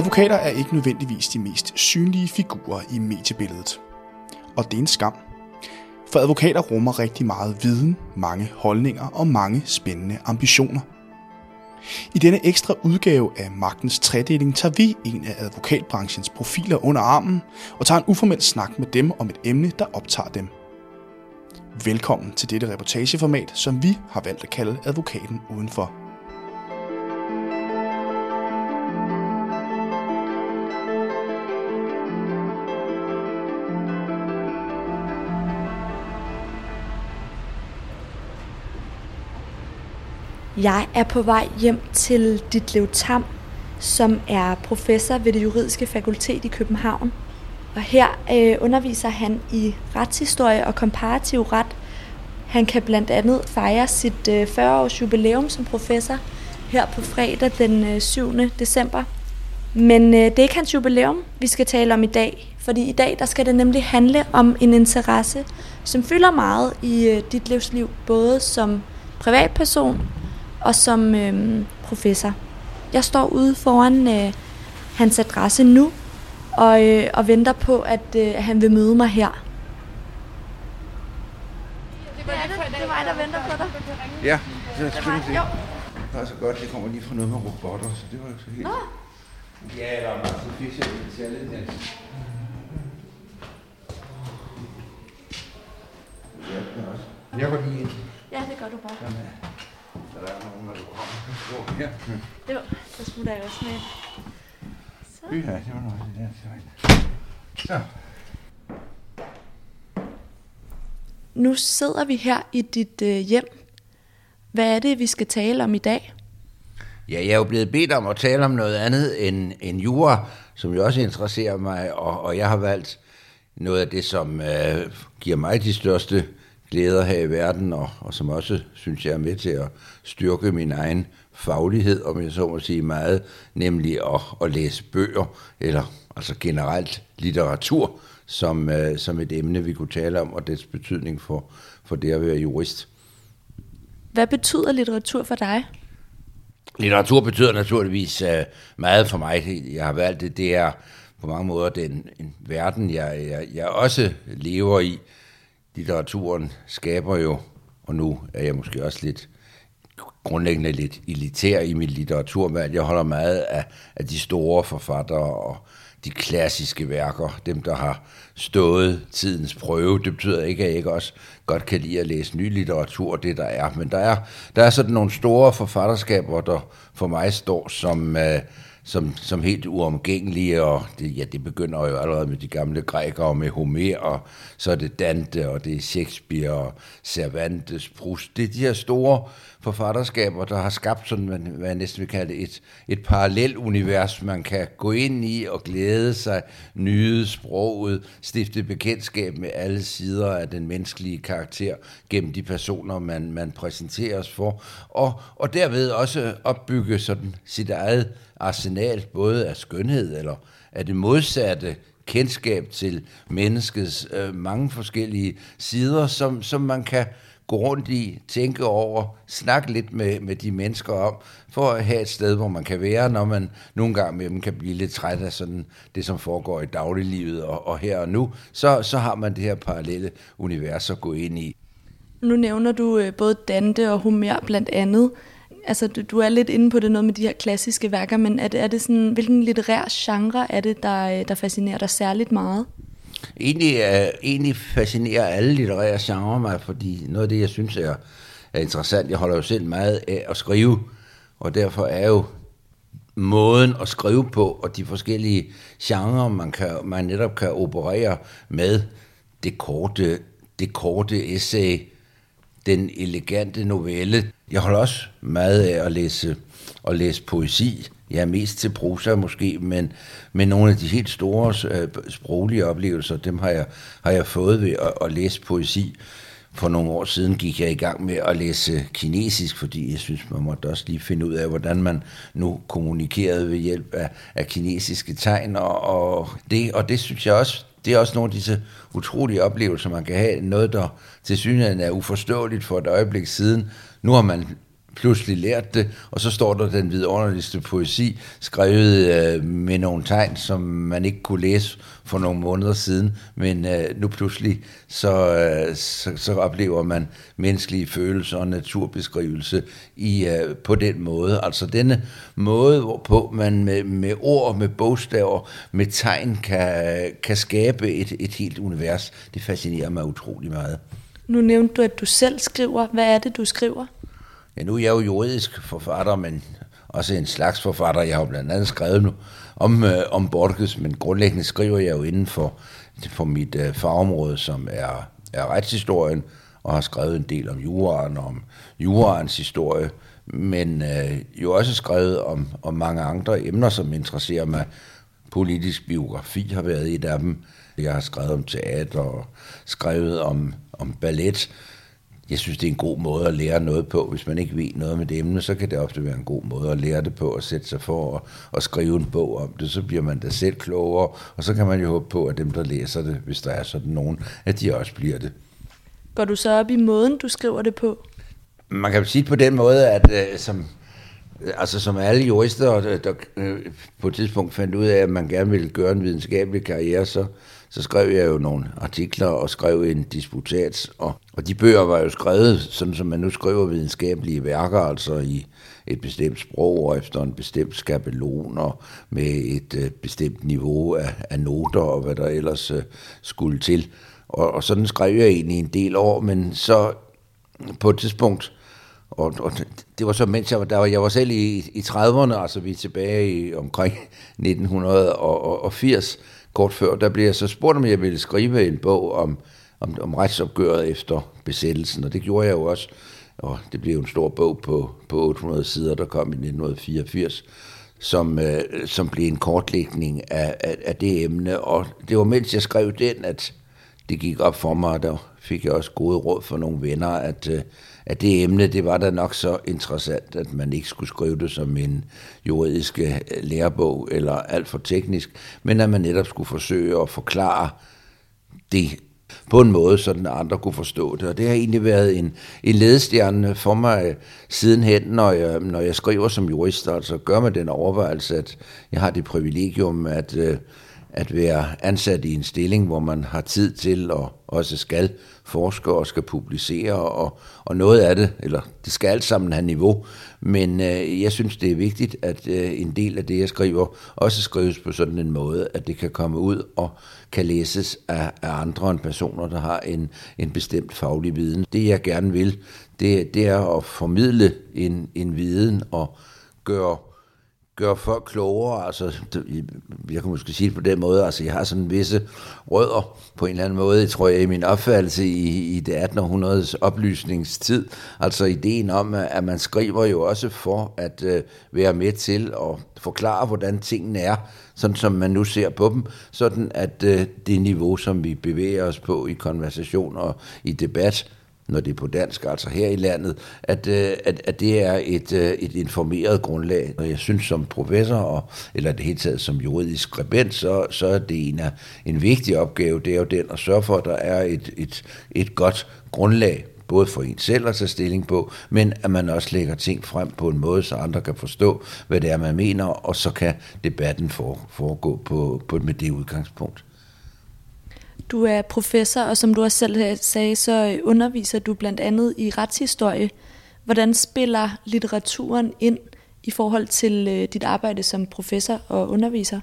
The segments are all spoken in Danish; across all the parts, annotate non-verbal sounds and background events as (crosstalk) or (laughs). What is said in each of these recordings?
Advokater er ikke nødvendigvis de mest synlige figurer i mediebilledet. Og det er en skam. For advokater rummer rigtig meget viden, mange holdninger og mange spændende ambitioner. I denne ekstra udgave af Magtens Tredeling tager vi en af advokatbranchens profiler under armen og tager en uformel snak med dem om et emne, der optager dem. Velkommen til dette reportageformat, som vi har valgt at kalde Advokaten Udenfor. Jeg er på vej hjem til Ditlev Tam, som er professor ved det juridiske fakultet i København. Og her øh, underviser han i retshistorie og komparativ ret. Han kan blandt andet fejre sit øh, 40-års jubilæum som professor her på fredag den øh, 7. december. Men øh, det er ikke hans jubilæum, vi skal tale om i dag. Fordi i dag der skal det nemlig handle om en interesse, som fylder meget i øh, dit livsliv, både som privatperson og som øh, professor. Jeg står ude foran øh, hans adresse nu, og, øh, og venter på, at øh, han vil møde mig her. Det er, det, det er mig, der venter på dig. Ja, det er selvfølgelig det. Det er så godt, det kommer lige fra noget med robotter, så det var jo så helt... Nå. Ja, eller det lidt net. Ja, det er også. Jeg går lige ind. Ja, det gør du bare. Så der er nogen, når du kommer. Ja. Jo, så smutter jeg også med. Så. Ja, det var noget det der. Så. Nu sidder vi her i dit øh, hjem. Hvad er det, vi skal tale om i dag? Ja, jeg er jo blevet bedt om at tale om noget andet end, end jura, som jo også interesserer mig, og, og jeg har valgt noget af det, som øh, giver mig de største glæder her i verden, og, og som også, synes jeg, er med til at styrke min egen faglighed, om jeg så må sige meget, nemlig at, at læse bøger, eller altså generelt litteratur, som, øh, som et emne, vi kunne tale om, og dets betydning for, for det at være jurist. Hvad betyder litteratur for dig? Litteratur betyder naturligvis øh, meget for mig. Jeg har valgt det. Det er på mange måder den en verden, jeg, jeg, jeg også lever i. Litteraturen skaber jo, og nu er jeg måske også lidt grundlæggende lidt elitær i mit litteraturvalg. Jeg holder meget af, af de store forfattere og de klassiske værker, dem der har stået tidens prøve. Det betyder ikke, at jeg ikke også godt kan lide at læse ny litteratur, det der er. Men der er, der er sådan nogle store forfatterskaber, der for mig står som, øh, som, som helt uomgængelige, og det, ja, det begynder jo allerede med de gamle grækere, med Homer, og så er det Dante, og det er Shakespeare, og Cervantes, Proust. Det er de her store forfatterskaber, der har skabt sådan, hvad jeg næsten vil kalde et, et parallelt univers, man kan gå ind i og glæde sig, nyde sproget, stifte bekendtskab med alle sider af den menneskelige karakter gennem de personer, man, man præsenteres for, og, og derved også opbygge sådan sit eget arsenal, både af skønhed eller af det modsatte kendskab til menneskets øh, mange forskellige sider, som, som man kan gå rundt i, tænke over, snakke lidt med, med de mennesker om, for at have et sted, hvor man kan være, når man nogle gange med dem kan blive lidt træt af sådan det, som foregår i dagliglivet og, og her og nu, så, så har man det her parallelle univers at gå ind i. Nu nævner du øh, både Dante og Homer blandt andet. Altså, du, du er lidt inde på det noget med de her klassiske værker, men er det, er det sådan, hvilken litterær genre er det, der, øh, der fascinerer dig særligt meget? Egentlig, uh, egentlig fascinerer alle litterære genrer mig, fordi noget af det, jeg synes er, er interessant, jeg holder jo selv meget af at skrive, og derfor er jo måden at skrive på, og de forskellige genrer, man, kan, man netop kan operere med, det korte, det korte essay, den elegante novelle. Jeg holder også meget af at læse, at læse poesi. Jeg mest til prosa måske, men, men nogle af de helt store øh, sproglige oplevelser, dem har jeg, har jeg fået ved at, at læse poesi. For nogle år siden gik jeg i gang med at læse kinesisk, fordi jeg synes, man måtte også lige finde ud af, hvordan man nu kommunikerede ved hjælp af, af kinesiske tegn. Og, og, det, og det synes jeg også, det er også nogle af disse utrolige oplevelser, man kan have. Noget, der til synligheden er uforståeligt for et øjeblik siden. Nu har man pludselig lært det, og så står der den vidunderligste poesi, skrevet øh, med nogle tegn, som man ikke kunne læse for nogle måneder siden, men øh, nu pludselig så, øh, så, så oplever man menneskelige følelser og naturbeskrivelse i, øh, på den måde. Altså denne måde, hvorpå man med, med ord, med bogstaver, med tegn kan, kan skabe et, et helt univers, det fascinerer mig utrolig meget. Nu nævnte du, at du selv skriver. Hvad er det, du skriver? Ja, nu er jeg jo juridisk forfatter, men også en slags forfatter. Jeg har jo blandt andet skrevet nu om, øh, om Borges, men grundlæggende skriver jeg jo inden for, for mit øh, fagområde, som er, er retshistorien, og har skrevet en del om juraen, om juraens historie, men øh, jo også skrevet om, om mange andre emner, som interesserer mig. Politisk biografi har været et af dem. Jeg har skrevet om teater og skrevet om, om ballet, jeg synes, det er en god måde at lære noget på. Hvis man ikke ved noget med det emne, så kan det ofte være en god måde at lære det på, og sætte sig for at, at skrive en bog om det. Så bliver man da selv klogere, og så kan man jo håbe på, at dem, der læser det, hvis der er sådan nogen, at de også bliver det. Går du så op i måden, du skriver det på? Man kan sige på den måde, at øh, som, altså som alle jurister, der, der øh, på et tidspunkt fandt ud af, at man gerne ville gøre en videnskabelig karriere, så, så skrev jeg jo nogle artikler og skrev en disputats, og, og de bøger var jo skrevet, sådan som man nu skriver videnskabelige værker, altså i et bestemt sprog og efter en bestemt skabelon og med et øh, bestemt niveau af, af noter og hvad der ellers øh, skulle til. Og, og sådan skrev jeg egentlig en del år, men så på et tidspunkt, og, og det var så, mens jeg var, der var, jeg var selv i, i 30'erne, altså vi er tilbage i omkring 1980, kort før, der blev jeg så spurgt, om jeg ville skrive en bog om, om, om retsopgøret efter besættelsen, og det gjorde jeg jo også. Og det blev en stor bog på, på 800 sider, der kom i 1984, som, øh, som blev en kortlægning af, af, af det emne. Og det var mens jeg skrev den, at det gik op for mig, og der fik jeg også gode råd fra nogle venner, at, øh, at det emne, det var da nok så interessant, at man ikke skulle skrive det som en juridisk øh, lærebog eller alt for teknisk, men at man netop skulle forsøge at forklare det på en måde, så den andre kunne forstå det. Og det har egentlig været en, en ledestjerne for mig øh, sidenhen, når jeg, når jeg skriver som jurist. Altså gør mig den overvejelse, at jeg har det privilegium, at, øh, at være ansat i en stilling, hvor man har tid til og også skal forske og skal publicere, og, og noget af det, eller det skal alt sammen have niveau, men øh, jeg synes, det er vigtigt, at øh, en del af det, jeg skriver, også skrives på sådan en måde, at det kan komme ud og kan læses af, af andre end personer, der har en, en bestemt faglig viden. Det, jeg gerne vil, det, det er at formidle en, en viden og gøre gøre folk klogere. Altså, jeg kan måske sige det på den måde, altså jeg har sådan visse rødder på en eller anden måde, tror jeg, i min opfattelse i, i det 1800-årets oplysningstid. Altså ideen om, at man skriver jo også for at uh, være med til at forklare, hvordan tingene er, sådan som man nu ser på dem, sådan at uh, det niveau, som vi bevæger os på i konversation og i debat, når det er på dansk, altså her i landet, at, øh, at, at det er et, øh, et informeret grundlag. Og jeg synes som professor, og, eller det hele taget som juridisk skribent, så, så er det en, af, en vigtig opgave, det er jo den at sørge for, at der er et, et, et godt grundlag både for en selv at tage stilling på, men at man også lægger ting frem på en måde, så andre kan forstå, hvad det er, man mener, og så kan debatten foregå på, på, med det udgangspunkt. Du er professor, og som du også selv øh, sagde, så øh, underviser du blandt andet i retshistorie. Hvordan spiller litteraturen ind i forhold til øh, dit arbejde som professor og underviser?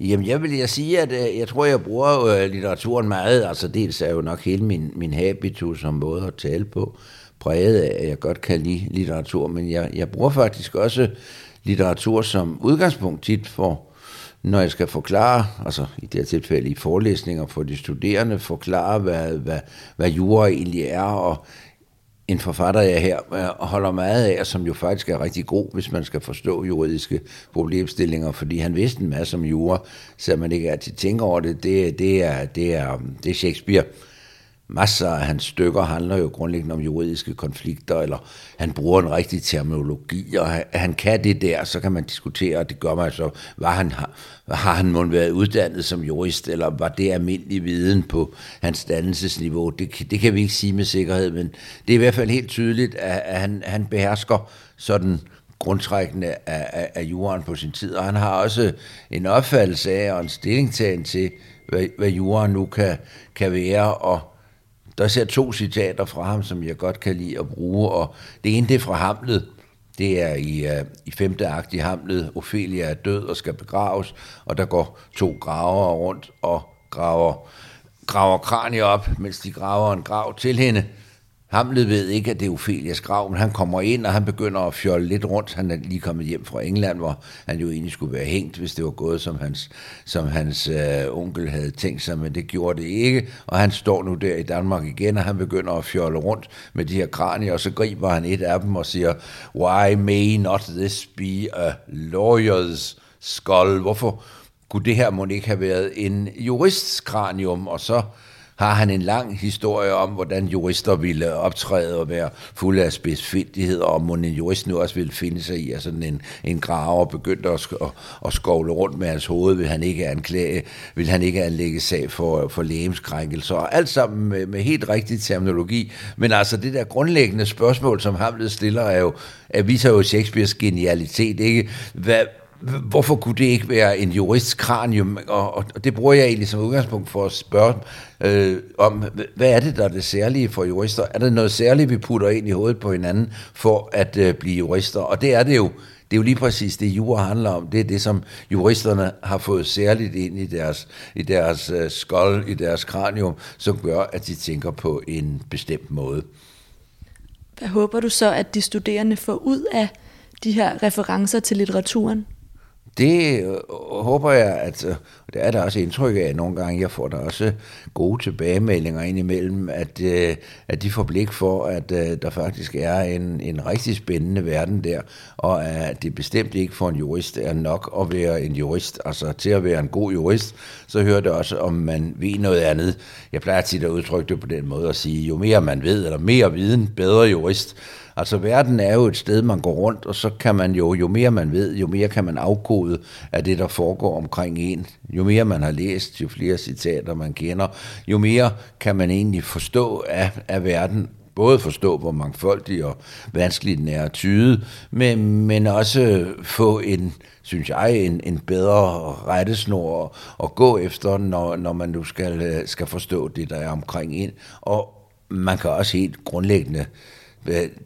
Jamen, jeg vil jeg sige, at jeg tror, jeg bruger øh, litteraturen meget. Altså, dels er jo nok hele min, min habitus som måde at tale på, præget af, at jeg godt kan lide litteratur, men jeg, jeg bruger faktisk også litteratur som udgangspunkt tit for når jeg skal forklare, altså i det her tilfælde i forelæsninger for de studerende, forklare, hvad, hvad, hvad jura egentlig er, og en forfatter, jeg her øh, holder meget af, som jo faktisk er rigtig god, hvis man skal forstå juridiske problemstillinger, fordi han vidste en masse om jura, så man ikke altid tænker over det. Det, det, er, det, er, det er Shakespeare masser af hans stykker handler jo grundlæggende om juridiske konflikter, eller han bruger en rigtig terminologi, og han kan det der, så kan man diskutere, og det gør man så, var han, har han måske været uddannet som jurist, eller var det almindelig viden på hans dannelsesniveau? Det, det kan vi ikke sige med sikkerhed, men det er i hvert fald helt tydeligt, at, at han, han behersker sådan grundtrækkende af, af, af juraen på sin tid, og han har også en opfattelse af og en stillingtagen til, hvad, hvad juraen nu kan, kan være, og der ser to citater fra ham, som jeg godt kan lide at bruge, og det ene det er fra Hamlet, det er i, uh, i femte akt i Hamlet, Ophelia er død og skal begraves, og der går to graver rundt og graver, graver kranier op, mens de graver en grav til hende. Hamlet ved ikke, at det er Ophelias grav, men han kommer ind, og han begynder at fjolle lidt rundt. Han er lige kommet hjem fra England, hvor han jo egentlig skulle være hængt, hvis det var gået, som hans, som hans øh, onkel havde tænkt sig, men det gjorde det ikke. Og han står nu der i Danmark igen, og han begynder at fjolle rundt med de her kranier, og så griber han et af dem og siger, Why may not this be a lawyer's skull? Hvorfor kunne det her må ikke have været en juristskranium? Og så har han en lang historie om, hvordan jurister ville optræde og være fulde af spidsfindighed, og om en jurist nu også ville finde sig i, at sådan en, en graver begyndte at, at, at skovle rundt med hans hoved, vil han ikke anklage, vil han ikke anlægge sag for, for lægemskrænkelser, og alt sammen med, med helt rigtig terminologi. Men altså det der grundlæggende spørgsmål, som Hamlet stiller, er jo, at viser jo Shakespeares genialitet, ikke? Hvad, hvorfor kunne det ikke være en juristkranium? Og, og det bruger jeg egentlig som udgangspunkt for at spørge øh, om, hvad er det, der er det særlige for jurister? Er der noget særligt, vi putter ind i hovedet på hinanden for at øh, blive jurister? Og det er det jo. Det er jo lige præcis det, jura handler om. Det er det, som juristerne har fået særligt ind i deres, i deres øh, skold, i deres kranium, som gør, at de tænker på en bestemt måde. Hvad håber du så, at de studerende får ud af de her referencer til litteraturen? Det øh, håber jeg, at øh, det er der også indtryk af nogle gange. Jeg får der også gode tilbagemeldinger indimellem, at, øh, at de får blik for, at øh, der faktisk er en, en rigtig spændende verden der, og at det bestemt ikke for en jurist er nok at være en jurist. Altså til at være en god jurist, så hører det også, om man ved noget andet. Jeg plejer tit at udtrykke det på den måde at sige, jo mere man ved, eller mere viden, bedre jurist. Altså verden er jo et sted, man går rundt, og så kan man jo, jo mere man ved, jo mere kan man afkode af det, der foregår omkring en. Jo mere man har læst, jo flere citater man kender, jo mere kan man egentlig forstå af, af verden, både forstå, hvor mangfoldig og vanskelig den er at tyde, men, men også få en, synes jeg, en, en bedre rettesnor at, at gå efter, når, når man nu skal, skal forstå det, der er omkring en. Og man kan også helt grundlæggende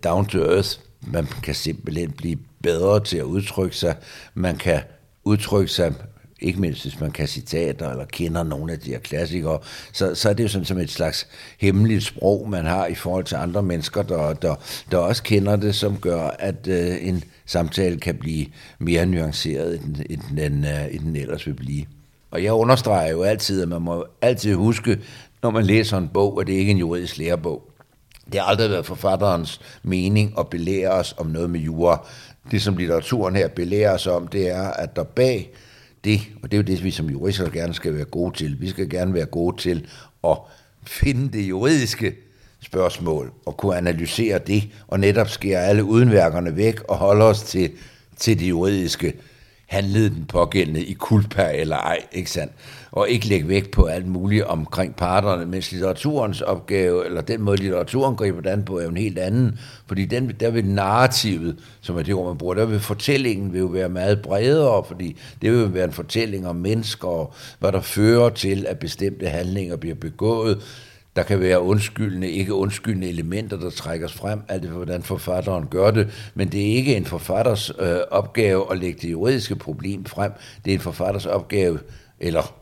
down to earth. Man kan simpelthen blive bedre til at udtrykke sig. Man kan udtrykke sig ikke mindst hvis man kan citater eller kender nogle af de her klassikere, så, så er det jo sådan som et slags hemmeligt sprog, man har i forhold til andre mennesker, der, der, der også kender det, som gør, at øh, en samtale kan blive mere nuanceret, end, end, den, øh, end den ellers vil blive. Og jeg understreger jo altid, at man må altid huske, når man læser en bog, at det ikke er en juridisk lærebog. Det har aldrig været forfatterens mening at belære os om noget med jura. Det, som litteraturen her belærer os om, det er, at der bag det, og det er jo det, vi som jurister gerne skal være gode til. Vi skal gerne være gode til at finde det juridiske spørgsmål og kunne analysere det, og netop skære alle udenværkerne væk og holde os til, til det juridiske handlede den pågældende i kulpa eller ej, ikke sandt? Og ikke lægge vægt på alt muligt omkring parterne, mens litteraturens opgave, eller den måde litteraturen griber den på, er jo en helt anden. Fordi den, der vil narrativet, som er det ord, man bruger, der vil fortællingen vil jo være meget bredere, fordi det vil jo være en fortælling om mennesker, og hvad der fører til, at bestemte handlinger bliver begået, der kan være undskyldende, ikke undskyldende elementer, der trækkes frem, alt det, hvordan forfatteren gør det, men det er ikke en forfatters øh, opgave at lægge det juridiske problem frem. Det er en forfatters opgave, eller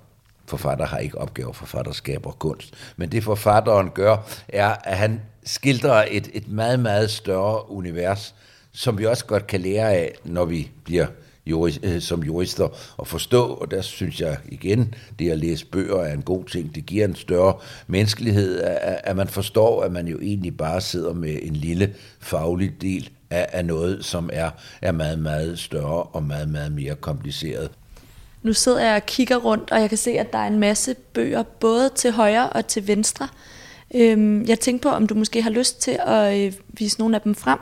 forfatter har ikke opgave, forfatter skaber kunst. Men det forfatteren gør, er, at han skildrer et, et meget, meget større univers, som vi også godt kan lære af, når vi bliver jurist, øh, som jurister at forstå, og der synes jeg igen, det at læse bøger er en god ting. Det giver en større menneskelighed, at, at man forstår, at man jo egentlig bare sidder med en lille faglig del af, af noget, som er, er meget, meget større og meget, meget mere kompliceret. Nu sidder jeg og kigger rundt, og jeg kan se, at der er en masse bøger, både til højre og til venstre. Øhm, jeg tænkte på, om du måske har lyst til at øh, vise nogle af dem frem,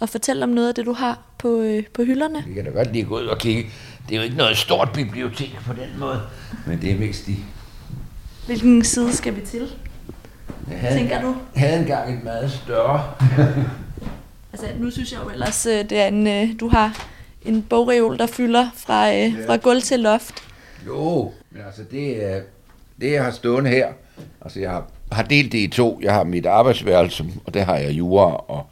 og fortælle om noget af det, du har på, øh, på hylderne. Vi kan da godt lige gå ud og kigge. Det er jo ikke noget stort bibliotek på den måde, men det er mest de... Hvilken side skal vi til? Jeg havde, Tænker du? Jeg havde engang et meget større. (laughs) Altså, nu synes jeg jo ellers, øh, det er en, øh, du har en bogreol, der fylder fra, øh, Ja. fra gulv til loft. Jo, men altså det er det, jeg har stående her. Altså jeg har, har delt det i to. Jeg har mit arbejdsværelse, og der har jeg jura, og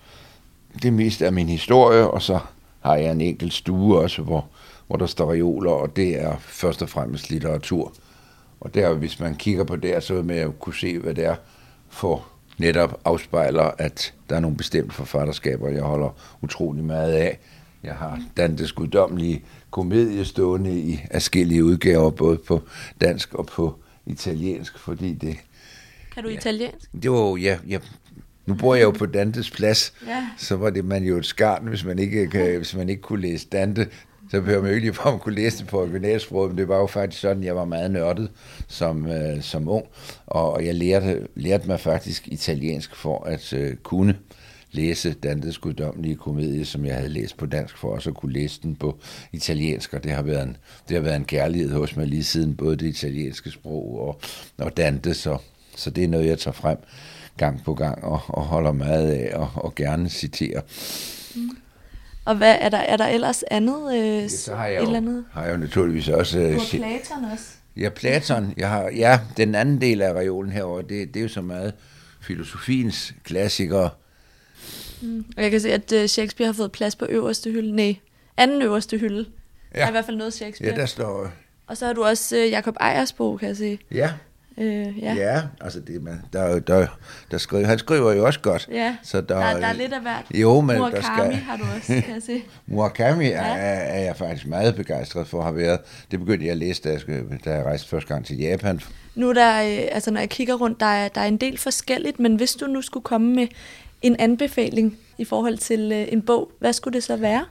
det meste af min historie, og så har jeg en enkelt stue også, hvor, hvor der står reoler, og det er først og fremmest litteratur. Og der, hvis man kigger på det, så vil man jo kunne se, hvad det er for netop afspejler, at der er nogle bestemte forfatterskaber, jeg holder utrolig meget af. Jeg har Dantes guddommelige komedie stående i forskellige udgaver, både på dansk og på italiensk, fordi det, Kan du italiensk? det var jo, ja, ja, nu bor jeg jo på Dantes plads, Ja. så var det man jo et skarn, hvis man ikke, kan, hvis man ikke kunne læse Dante. Så behøver man jo ikke lige at kunne læse det på originalsproget, men det var jo faktisk sådan, jeg var meget nørdet som, øh, som ung, og jeg lærte, lærte mig faktisk italiensk for at øh, kunne læse Dantes guddommelige komedie, som jeg havde læst på dansk, for også at kunne læse den på italiensk, og det har været en, det har været en kærlighed hos mig lige siden, både det italienske sprog og, og Dante, så, så det er noget, jeg tager frem gang på gang og, og holder meget af og, og gerne citerer. Og hvad, er, der, er der ellers andet? Øh, Ja, så har jeg, et eller jo, andet? har jeg jo naturligvis også... Øh, har si- Platon også. Ja, Platon. Jeg har, ja, den anden del af reolen herover, det, det er jo så meget filosofiens klassikere. Og jeg kan se, at øh, Shakespeare har fået plads på øverste hylde. Nej, anden øverste hylde. Ja. Der er i hvert fald noget Shakespeare. Ja, der står... Og så har du også øh, Jacob Ejers bog, kan jeg se. Ja, Øh, ja. ja. altså det, man, der, er der, der skriver, han skriver jo også godt. Ja, Så der, der, der er lidt af hvert. Jo, men der Murakami skal... har du også, kan jeg se. (laughs) Murakami er, Ja. er, er jeg faktisk meget begejstret for at have været. Det begyndte jeg at læse, da jeg, da jeg rejste første gang til Japan. Nu er der, øh, altså når jeg kigger rundt, der er, der er en del forskelligt, men hvis du nu skulle komme med en anbefaling i forhold til øh, en bog, hvad skulle det så være?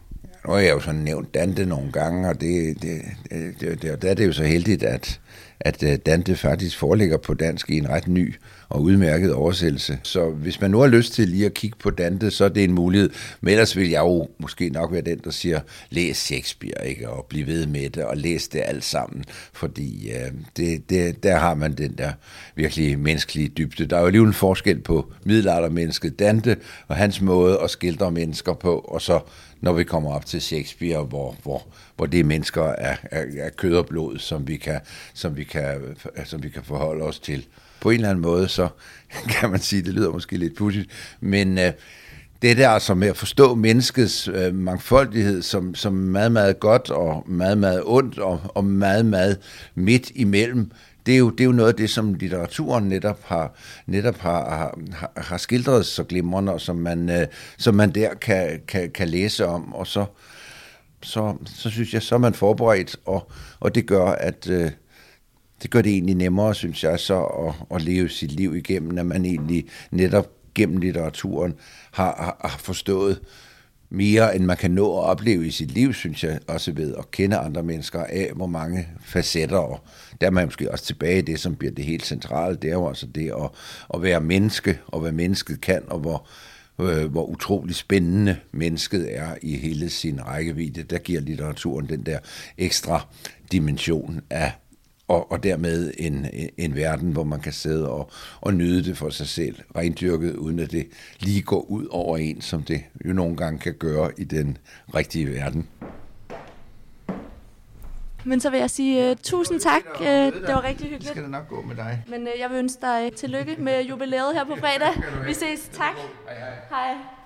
Nu har jeg jo sådan nævnt Dante nogle gange, og det, det, det, det, det, der er det jo så heldigt, at, at øh, Dante faktisk foreligger på dansk i en ret ny og udmærket oversættelse. Så hvis man nu har lyst til lige at kigge på Dante, så er det en mulighed. Men ellers vil jeg jo måske nok være den, der siger, læs Shakespeare, ikke? og bliv ved med det, og læs det alt sammen. Fordi øh, det, det, der har man den der virkelig menneskelige dybde. Der er jo alligevel en forskel på middelaldermennesket Dante og hans måde at skildre mennesker på, og så når vi kommer op til Shakespeare, hvor, hvor, hvor det er mennesker af, af, af kød og blod, som vi, kan, som, vi kan, som vi kan forholde os til. På en eller anden måde, så (laughs) kan man sige, det lyder måske lidt pudsigt, men øh, det der altså med at forstå menneskets øh, mangfoldighed som, som meget, meget godt og meget, meget ondt og, og meget, meget midt imellem, det er, jo, det er jo noget af det, som litteraturen netop har, netop har, har, har skildret så glimrende, og som man, øh, som man der kan, kan, kan læse om, og så, så, så synes jeg, så er man forberedt, og, og det gør, at øh, det gør det egentlig nemmere, synes jeg, så at, at leve sit liv igennem, at man egentlig netop gennem litteraturen har, har, har forstået mere, end man kan nå at opleve i sit liv, synes jeg, også ved at kende andre mennesker af, hvor mange facetter, og der er man måske også tilbage i det, som bliver det helt centrale, det er jo altså det at, at være menneske, og hvad mennesket kan, og hvor, øh, hvor utrolig spændende mennesket er i hele sin rækkevidde. Der giver litteraturen den der ekstra dimension af og, og dermed en, en, en verden, hvor man kan sidde og, og nyde det for sig selv, rendyrket, uden at det lige går ud over en, som det jo nogle gange kan gøre i den rigtige verden. Men så vil jeg sige uh, tusind tak. Uh, det var rigtig hyggeligt. det nok gå med dig. Men uh, jeg vil ønske dig tillykke med jubilæet her på fredag. Vi ses. Tak. Hej.